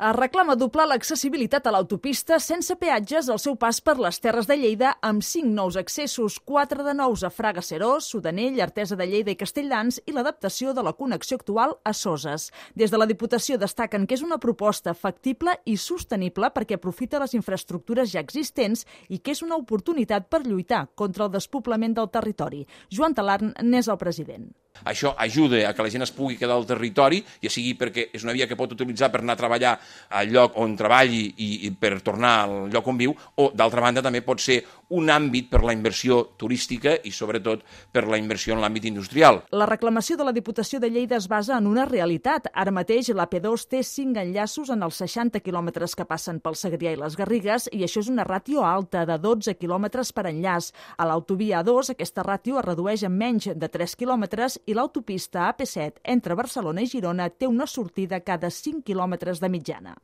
Reclama doblar l'accessibilitat a l'autopista sense peatges al seu pas per les Terres de Lleida amb cinc nous accessos, quatre de nous a Fraga Serós, Sudanell, Artesa de Lleida i Castelldans i l'adaptació de la connexió actual a Soses. Des de la Diputació destaquen que és una proposta factible i sostenible perquè aprofita les infraestructures ja existents i que és una oportunitat per lluitar contra el despoblament del territori. Joan Talarn n'és el president. Això ajuda a que la gent es pugui quedar al territori, ja sigui perquè és una via que pot utilitzar per anar a treballar al lloc on treballi i, i per tornar al lloc on viu, o d'altra banda també pot ser un àmbit per la inversió turística i sobretot per la inversió en l'àmbit industrial. La reclamació de la Diputació de Lleida es basa en una realitat. Ara mateix la P2 té 5 enllaços en els 60 quilòmetres que passen pel Segrià i les Garrigues i això és una ràtio alta de 12 quilòmetres per enllaç. A l'autovia A2 aquesta ràtio es redueix en menys de 3 quilòmetres i l'autopista AP7 entre Barcelona i Girona té una sortida cada 5 quilòmetres de mitjana.